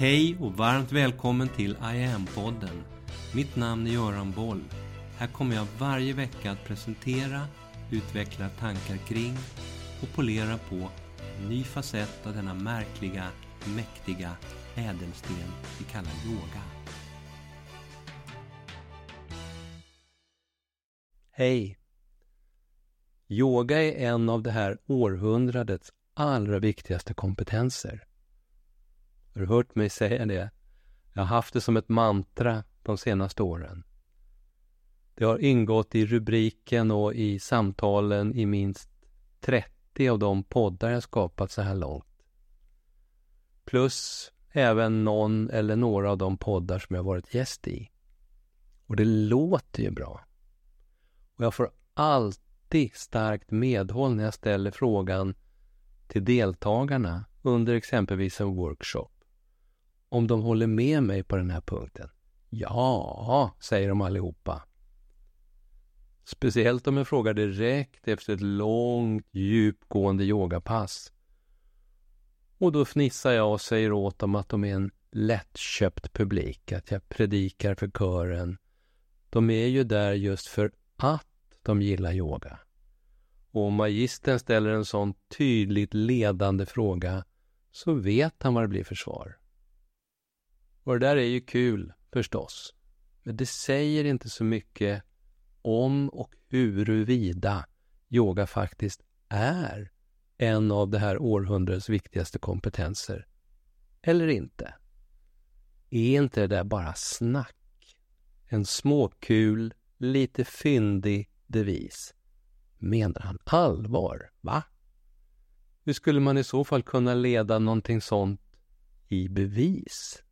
Hej och varmt välkommen till I am-podden. Mitt namn är Göran Boll. Här kommer jag varje vecka att presentera, utveckla tankar kring och polera på en ny facett av denna märkliga, mäktiga ädelsten vi kallar yoga. Hej! Yoga är en av det här århundradets allra viktigaste kompetenser. Har du hört mig säga det? Jag har haft det som ett mantra de senaste åren. Det har ingått i rubriken och i samtalen i minst 30 av de poddar jag skapat så här långt. Plus även någon eller några av de poddar som jag varit gäst i. Och det låter ju bra. Och jag får alltid starkt medhåll när jag ställer frågan till deltagarna under exempelvis en workshop. Om de håller med mig på den här punkten. Ja, säger de allihopa. Speciellt om jag frågar direkt efter ett långt, djupgående yogapass. Och då fnissar jag och säger åt dem att de är en lättköpt publik, att jag predikar för kören. De är ju där just för att de gillar yoga. Och om magistern ställer en sån tydligt ledande fråga så vet han vad det blir för svar. Och det där är ju kul, förstås. Men det säger inte så mycket om och huruvida yoga faktiskt är en av det här århundradets viktigaste kompetenser. Eller inte. Är inte det där bara snack? En småkul, lite fyndig devis. Menar han allvar? Va? Hur skulle man i så fall kunna leda någonting sånt i bevis?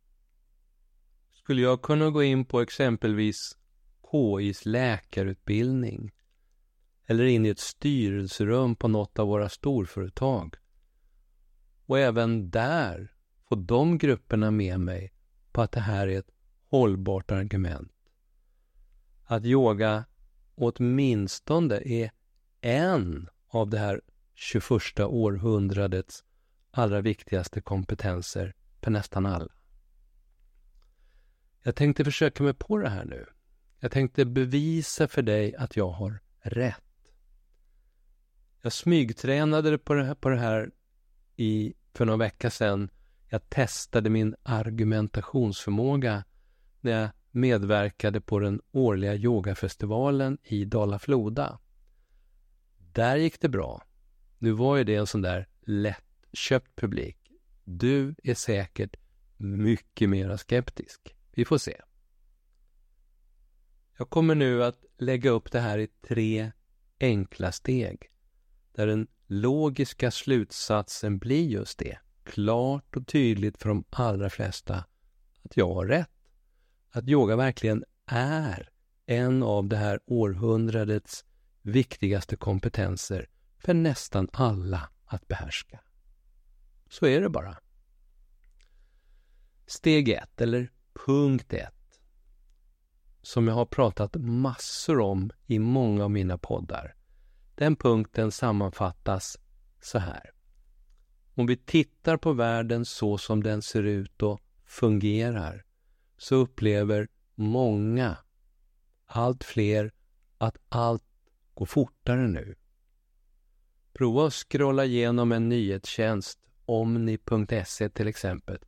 Skulle jag kunna gå in på exempelvis KIs läkarutbildning eller in i ett styrelserum på något av våra storföretag och även där få de grupperna med mig på att det här är ett hållbart argument. Att yoga åtminstone är en av det här 21 århundradets allra viktigaste kompetenser för nästan alla. Jag tänkte försöka mig på det här nu. Jag tänkte bevisa för dig att jag har rätt. Jag smygtränade på det här, på det här i, för några vecka sedan. Jag testade min argumentationsförmåga när jag medverkade på den årliga yogafestivalen i Dala-Floda. Där gick det bra. Nu var ju det en sån där lättköpt publik. Du är säkert mycket mera skeptisk. Vi får se. Jag kommer nu att lägga upp det här i tre enkla steg där den logiska slutsatsen blir just det. Klart och tydligt för de allra flesta att jag har rätt. Att yoga verkligen är en av det här århundradets viktigaste kompetenser för nästan alla att behärska. Så är det bara. Steg ett, eller punkt ett, som jag har pratat massor om i många av mina poddar. Den punkten sammanfattas så här. Om vi tittar på världen så som den ser ut och fungerar så upplever många, allt fler, att allt går fortare nu. Prova att scrolla igenom en nyhetstjänst, omni.se till exempel,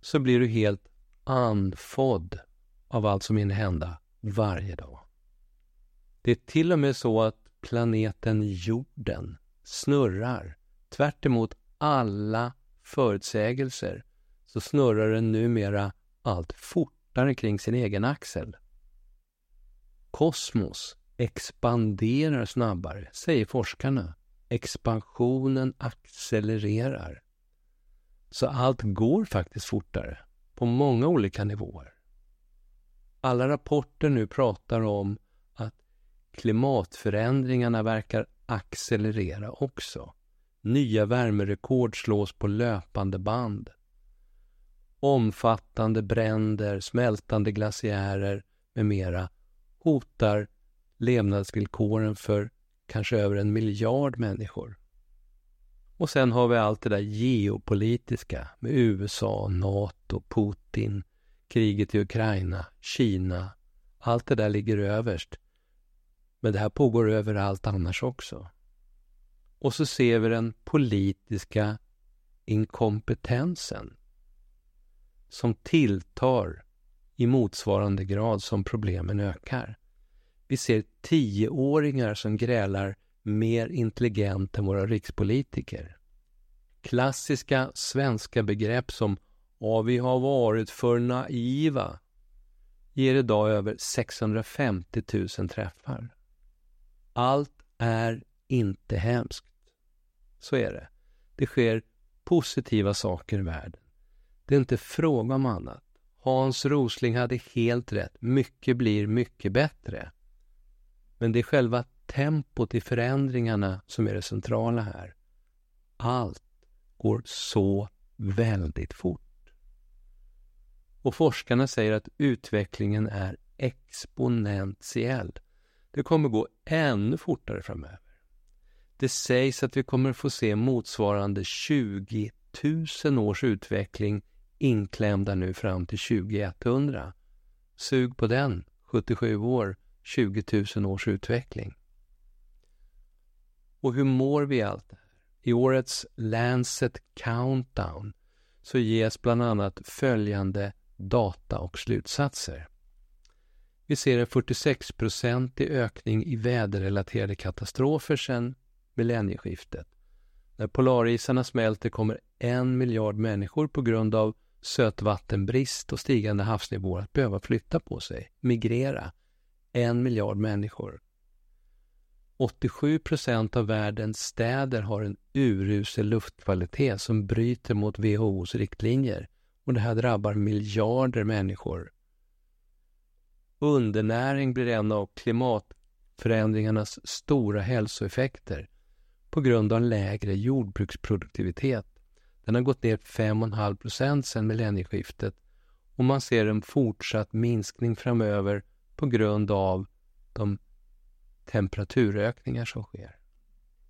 så blir du helt andfådd av allt som hinner hända varje dag. Det är till och med så att planeten jorden snurrar. Tvärt alla förutsägelser så snurrar den numera allt fortare kring sin egen axel. Kosmos expanderar snabbare, säger forskarna. Expansionen accelererar. Så allt går faktiskt fortare på många olika nivåer. Alla rapporter nu pratar om att klimatförändringarna verkar accelerera också. Nya värmerekord slås på löpande band. Omfattande bränder, smältande glaciärer med mera hotar levnadsvillkoren för kanske över en miljard människor. Och sen har vi allt det där geopolitiska med USA, NATO, Putin, kriget i Ukraina, Kina. Allt det där ligger överst. Men det här pågår överallt annars också. Och så ser vi den politiska inkompetensen som tilltar i motsvarande grad som problemen ökar. Vi ser tioåringar som grälar mer intelligent än våra rikspolitiker. Klassiska svenska begrepp som ”ja, vi har varit för naiva” ger idag över 650 000 träffar. Allt är inte hemskt. Så är det. Det sker positiva saker i världen. Det är inte fråga om annat. Hans Rosling hade helt rätt. Mycket blir mycket bättre. Men det är själva tempot i förändringarna som är det centrala här. Allt går så väldigt fort. Och forskarna säger att utvecklingen är exponentiell. Det kommer gå ännu fortare framöver. Det sägs att vi kommer få se motsvarande 20 000 års utveckling inklämda nu fram till 2100. Sug på den, 77 år, 20 000 års utveckling. Och hur mår vi allt det här? I årets Lancet Countdown så ges bland annat följande data och slutsatser. Vi ser en 46-procentig ökning i väderrelaterade katastrofer sedan millennieskiftet. När polarisarna smälter kommer en miljard människor på grund av sötvattenbrist och stigande havsnivåer att behöva flytta på sig, migrera. En miljard människor. 87 procent av världens städer har en urusel luftkvalitet som bryter mot WHOs riktlinjer och det här drabbar miljarder människor. Undernäring blir en av klimatförändringarnas stora hälsoeffekter på grund av lägre jordbruksproduktivitet. Den har gått ner 5,5 procent sedan millennieskiftet och man ser en fortsatt minskning framöver på grund av de temperaturökningar som sker.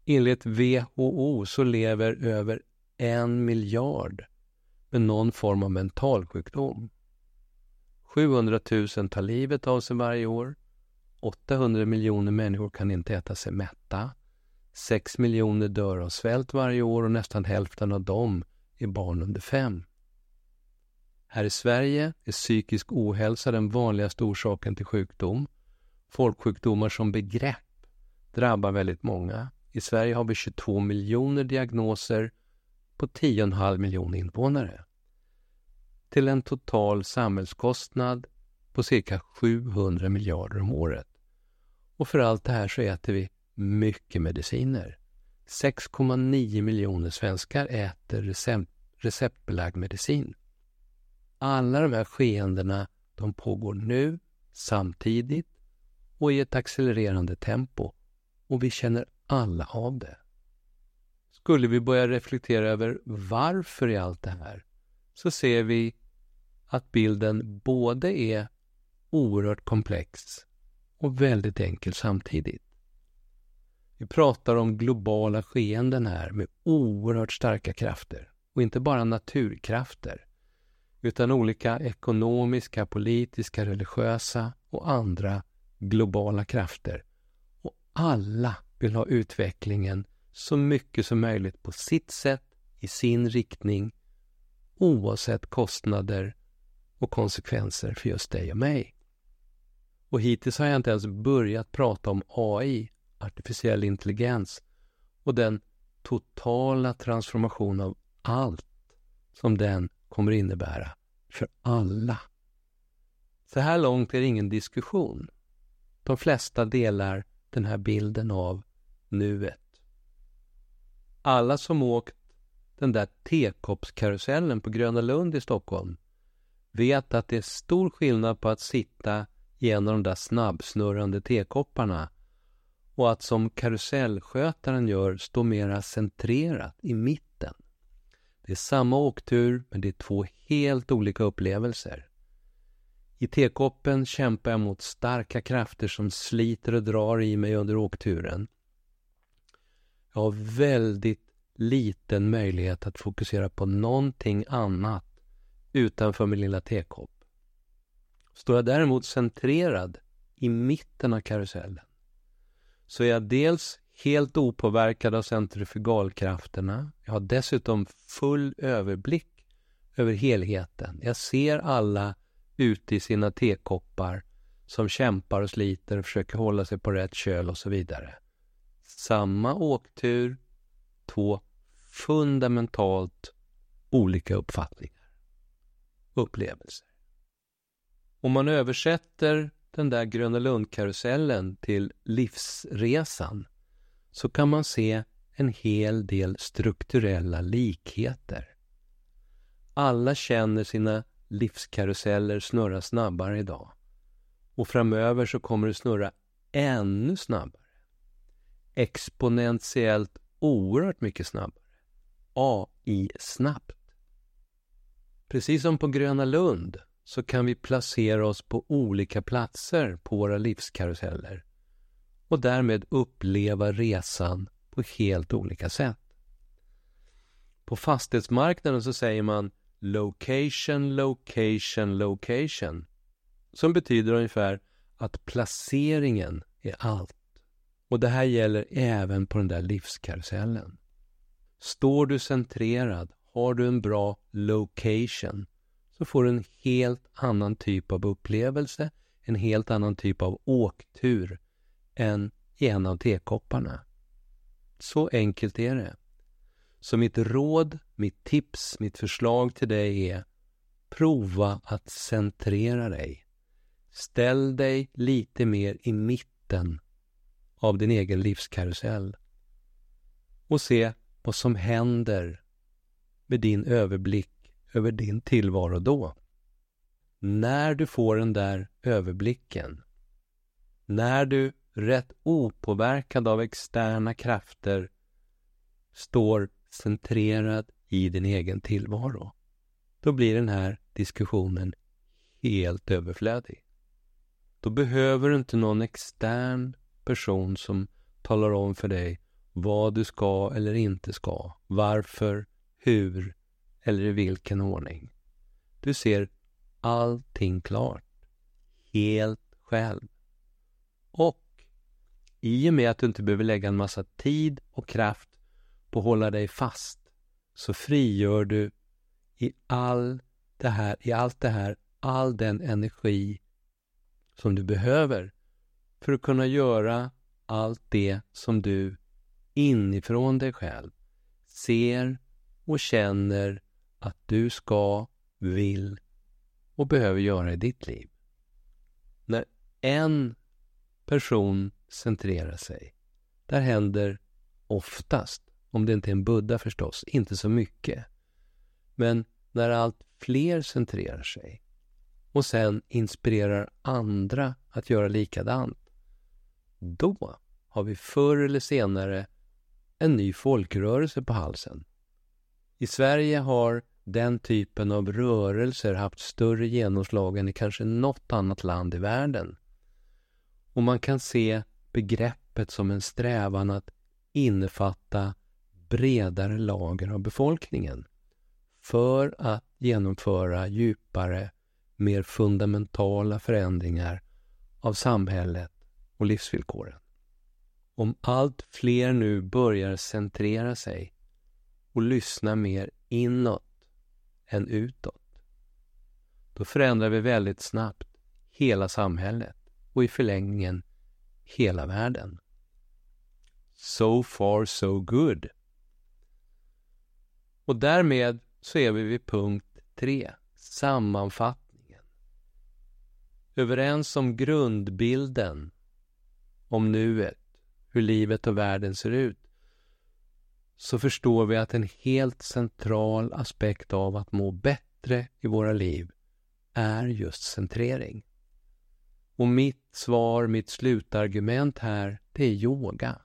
Enligt WHO så lever över en miljard med någon form av mentalsjukdom. 700 000 tar livet av sig varje år. 800 miljoner människor kan inte äta sig mätta. 6 miljoner dör av svält varje år och nästan hälften av dem är barn under fem. Här i Sverige är psykisk ohälsa den vanligaste orsaken till sjukdom. Folksjukdomar som begrepp drabbar väldigt många. I Sverige har vi 22 miljoner diagnoser på 10,5 miljoner invånare. Till en total samhällskostnad på cirka 700 miljarder om året. Och för allt det här så äter vi mycket mediciner. 6,9 miljoner svenskar äter recept, receptbelagd medicin. Alla de här skeendena de pågår nu, samtidigt och i ett accelererande tempo och vi känner alla av det. Skulle vi börja reflektera över varför i allt det här så ser vi att bilden både är oerhört komplex och väldigt enkel samtidigt. Vi pratar om globala skeenden här med oerhört starka krafter. Och inte bara naturkrafter, utan olika ekonomiska, politiska, religiösa och andra globala krafter. Och alla vill ha utvecklingen så mycket som möjligt på sitt sätt, i sin riktning, oavsett kostnader och konsekvenser för just dig och mig. Och hittills har jag inte ens börjat prata om AI, artificiell intelligens, och den totala transformation av allt som den kommer innebära för alla. Så här långt är det ingen diskussion. De flesta delar den här bilden av nuet. Alla som åkt den där tekoppskarusellen på Gröna Lund i Stockholm vet att det är stor skillnad på att sitta i en av de där snabbsnurrande tekopparna och att som karusellskötaren gör stå mera centrerat i mitten. Det är samma åktur, men det är två helt olika upplevelser. I tekoppen kämpar jag mot starka krafter som sliter och drar i mig under åkturen. Jag har väldigt liten möjlighet att fokusera på någonting annat utanför min lilla tekopp. Står jag däremot centrerad i mitten av karusellen så är jag dels helt opåverkad av centrifugalkrafterna. Jag har dessutom full överblick över helheten. Jag ser alla ute i sina tekoppar som kämpar och sliter och försöker hålla sig på rätt köl och så vidare. Samma åktur, två fundamentalt olika uppfattningar, upplevelser. Om man översätter den där Gröna Lund-karusellen till livsresan så kan man se en hel del strukturella likheter. Alla känner sina livskaruseller snurra snabbare idag. Och framöver så kommer det snurra ännu snabbare. Exponentiellt oerhört mycket snabbare. AI-snabbt. Precis som på Gröna Lund så kan vi placera oss på olika platser på våra livskaruseller och därmed uppleva resan på helt olika sätt. På fastighetsmarknaden så säger man location, location, location som betyder ungefär att placeringen är allt. Och det här gäller även på den där livskarusellen. Står du centrerad, har du en bra location, så får du en helt annan typ av upplevelse, en helt annan typ av åktur än i en av tekopparna. Så enkelt är det. Så mitt råd, mitt tips, mitt förslag till dig är prova att centrera dig. Ställ dig lite mer i mitten av din egen livskarusell och se vad som händer med din överblick över din tillvaro då. När du får den där överblicken, när du rätt opåverkad av externa krafter står centrerad i din egen tillvaro, då blir den här diskussionen helt överflödig. Då behöver du inte någon extern person som talar om för dig vad du ska eller inte ska, varför, hur eller i vilken ordning. Du ser allting klart, helt själv. Och i och med att du inte behöver lägga en massa tid och kraft på att hålla dig fast så frigör du i, all det här, i allt det här all den energi som du behöver för att kunna göra allt det som du inifrån dig själv ser och känner att du ska, vill och behöver göra i ditt liv. När en person centrerar sig, där händer oftast, om det inte är en Buddha förstås, inte så mycket. Men när allt fler centrerar sig och sen inspirerar andra att göra likadant, då har vi förr eller senare en ny folkrörelse på halsen. I Sverige har den typen av rörelser haft större genomslag än i kanske något annat land i världen. Och man kan se begreppet som en strävan att innefatta bredare lager av befolkningen för att genomföra djupare, mer fundamentala förändringar av samhället och livsvillkoren. Om allt fler nu börjar centrera sig och lyssna mer inåt än utåt, då förändrar vi väldigt snabbt hela samhället och i förlängningen hela världen. So far so good. Och därmed så är vi vid punkt tre, sammanfattningen. Överens om grundbilden, om nuet, hur livet och världen ser ut, så förstår vi att en helt central aspekt av att må bättre i våra liv är just centrering. Och mitt svar, mitt slutargument här, det är yoga.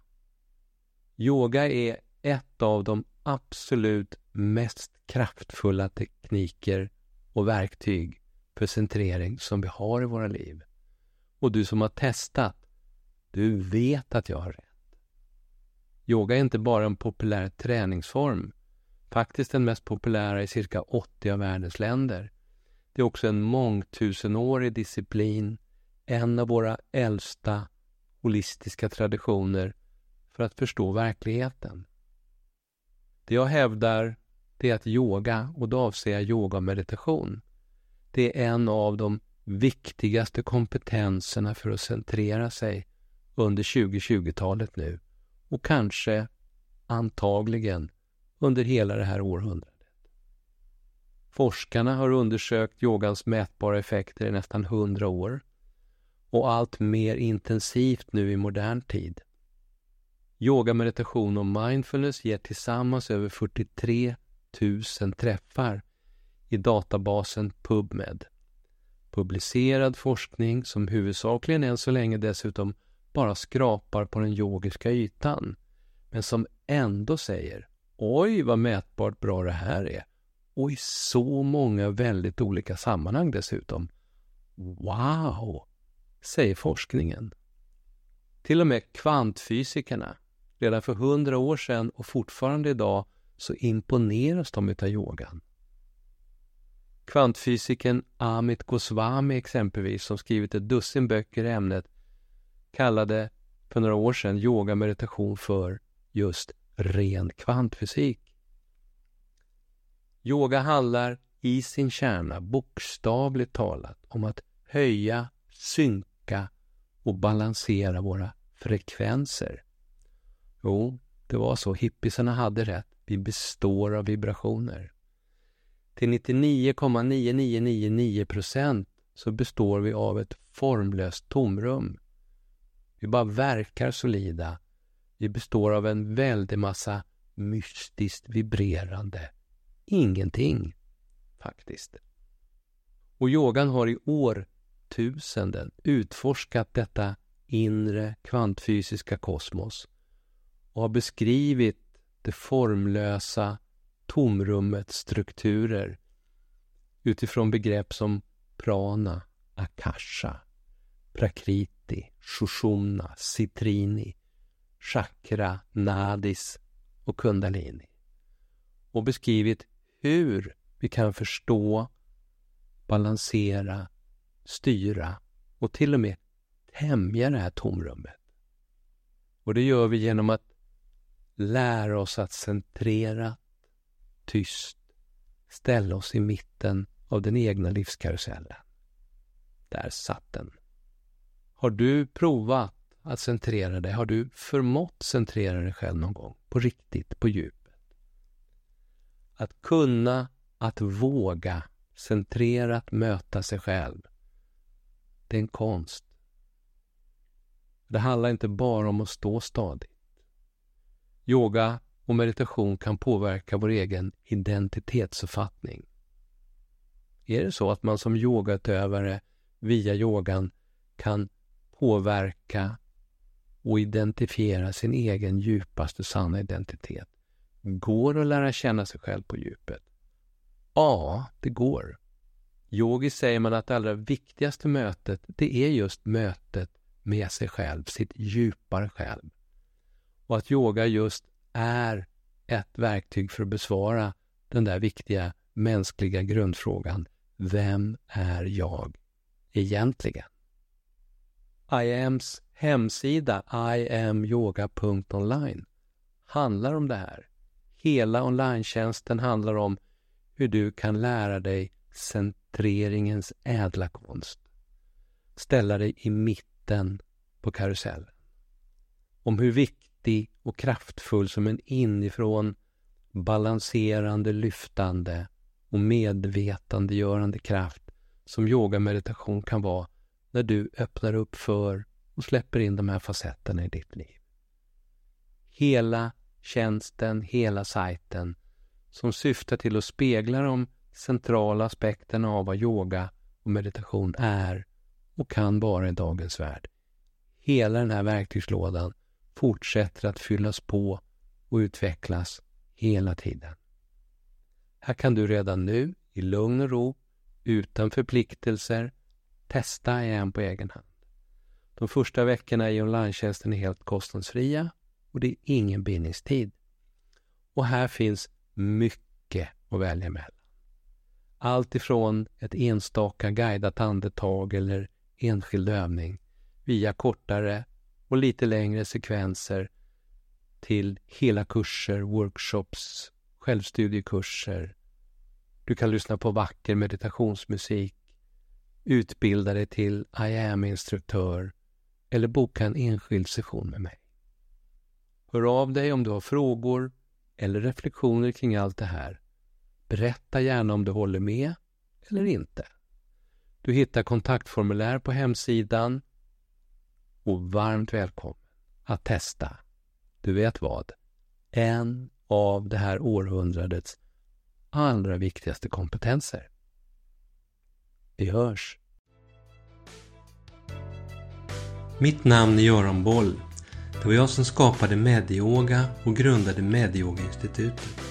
Yoga är ett av de absolut mest kraftfulla tekniker och verktyg för centrering som vi har i våra liv. Och du som har testat, du vet att jag har rätt. Yoga är inte bara en populär träningsform, faktiskt den mest populära i cirka 80 av världens länder. Det är också en mångtusenårig disciplin, en av våra äldsta holistiska traditioner för att förstå verkligheten. Det jag hävdar det är att yoga, och då avser jag yoga och meditation, det är en av de viktigaste kompetenserna för att centrera sig under 2020-talet nu och kanske antagligen under hela det här århundradet. Forskarna har undersökt yogans mätbara effekter i nästan hundra år och allt mer intensivt nu i modern tid. Yoga, meditation och mindfulness ger tillsammans över 43 000 träffar i databasen PubMed. Publicerad forskning som huvudsakligen än så länge dessutom bara skrapar på den yogiska ytan, men som ändå säger Oj, vad mätbart bra det här är. Och i så många väldigt olika sammanhang dessutom. Wow, säger forskningen. Till och med kvantfysikerna, redan för hundra år sedan och fortfarande idag, så imponeras de utav yogan. Kvantfysikern Amit Goswami exempelvis, som skrivit ett dussin böcker i ämnet, kallade för några år sedan yoga meditation för just ren kvantfysik. Yoga handlar i sin kärna, bokstavligt talat, om att höja, synka och balansera våra frekvenser. Jo, det var så. Hippisarna hade rätt. Vi består av vibrationer. Till 99,9999 procent så består vi av ett formlöst tomrum. Vi bara verkar solida. Vi består av en väldig massa mystiskt vibrerande ingenting, faktiskt. Och yogan har i år årtusenden utforskat detta inre kvantfysiska kosmos och har beskrivit det formlösa tomrummets strukturer utifrån begrepp som prana, akasha, prakriti, shushumna, citrini, chakra, nadis och kundalini och beskrivit hur vi kan förstå, balansera, styra och till och med tämja det här tomrummet. Och det gör vi genom att lära oss att centrera, tyst, ställa oss i mitten av den egna livskarusellen. Där satt den. Har du provat att centrera dig? Har du förmått centrera dig själv någon gång? På riktigt, på djupet? Att kunna, att våga centrerat möta sig själv. Det är en konst. Det handlar inte bara om att stå stadigt. Yoga och meditation kan påverka vår egen identitetsuppfattning. Är det så att man som yogautövare via yogan kan påverka och identifiera sin egen djupaste sanna identitet? Går det att lära känna sig själv på djupet? Ja, det går. Yogi säger man att det allra viktigaste mötet, det är just mötet med sig själv, sitt djupare själv. Och att yoga just är ett verktyg för att besvara den där viktiga mänskliga grundfrågan. Vem är jag egentligen? IAMs hemsida iamyoga.online handlar om det här. Hela online handlar om hur du kan lära dig centreringens ädla konst. Ställa dig i mitten på karusellen. Om hur viktig och kraftfull som en inifrån balanserande, lyftande och medvetandegörande kraft som yogameditation kan vara när du öppnar upp för och släpper in de här facetterna i ditt liv. Hela tjänsten, hela sajten som syftar till att spegla de centrala aspekterna av vad yoga och meditation är och kan vara i dagens värld. Hela den här verktygslådan fortsätter att fyllas på och utvecklas hela tiden. Här kan du redan nu, i lugn och ro, utan förpliktelser, testa igen på egen hand. De första veckorna i online är helt kostnadsfria och det är ingen bindningstid. Och här finns mycket att välja mellan. Allt ifrån ett enstaka guidat andetag eller enskild övning via kortare och lite längre sekvenser till hela kurser, workshops, självstudiekurser. Du kan lyssna på vacker meditationsmusik, utbilda dig till I am-instruktör eller boka en enskild session med mig. Hör av dig om du har frågor eller reflektioner kring allt det här. Berätta gärna om du håller med eller inte. Du hittar kontaktformulär på hemsidan och varmt välkommen att testa, du vet vad, en av det här århundradets allra viktigaste kompetenser. Vi hörs! Mitt namn är Göran Boll. Det var jag som skapade Medioga och grundade Medioga-institutet.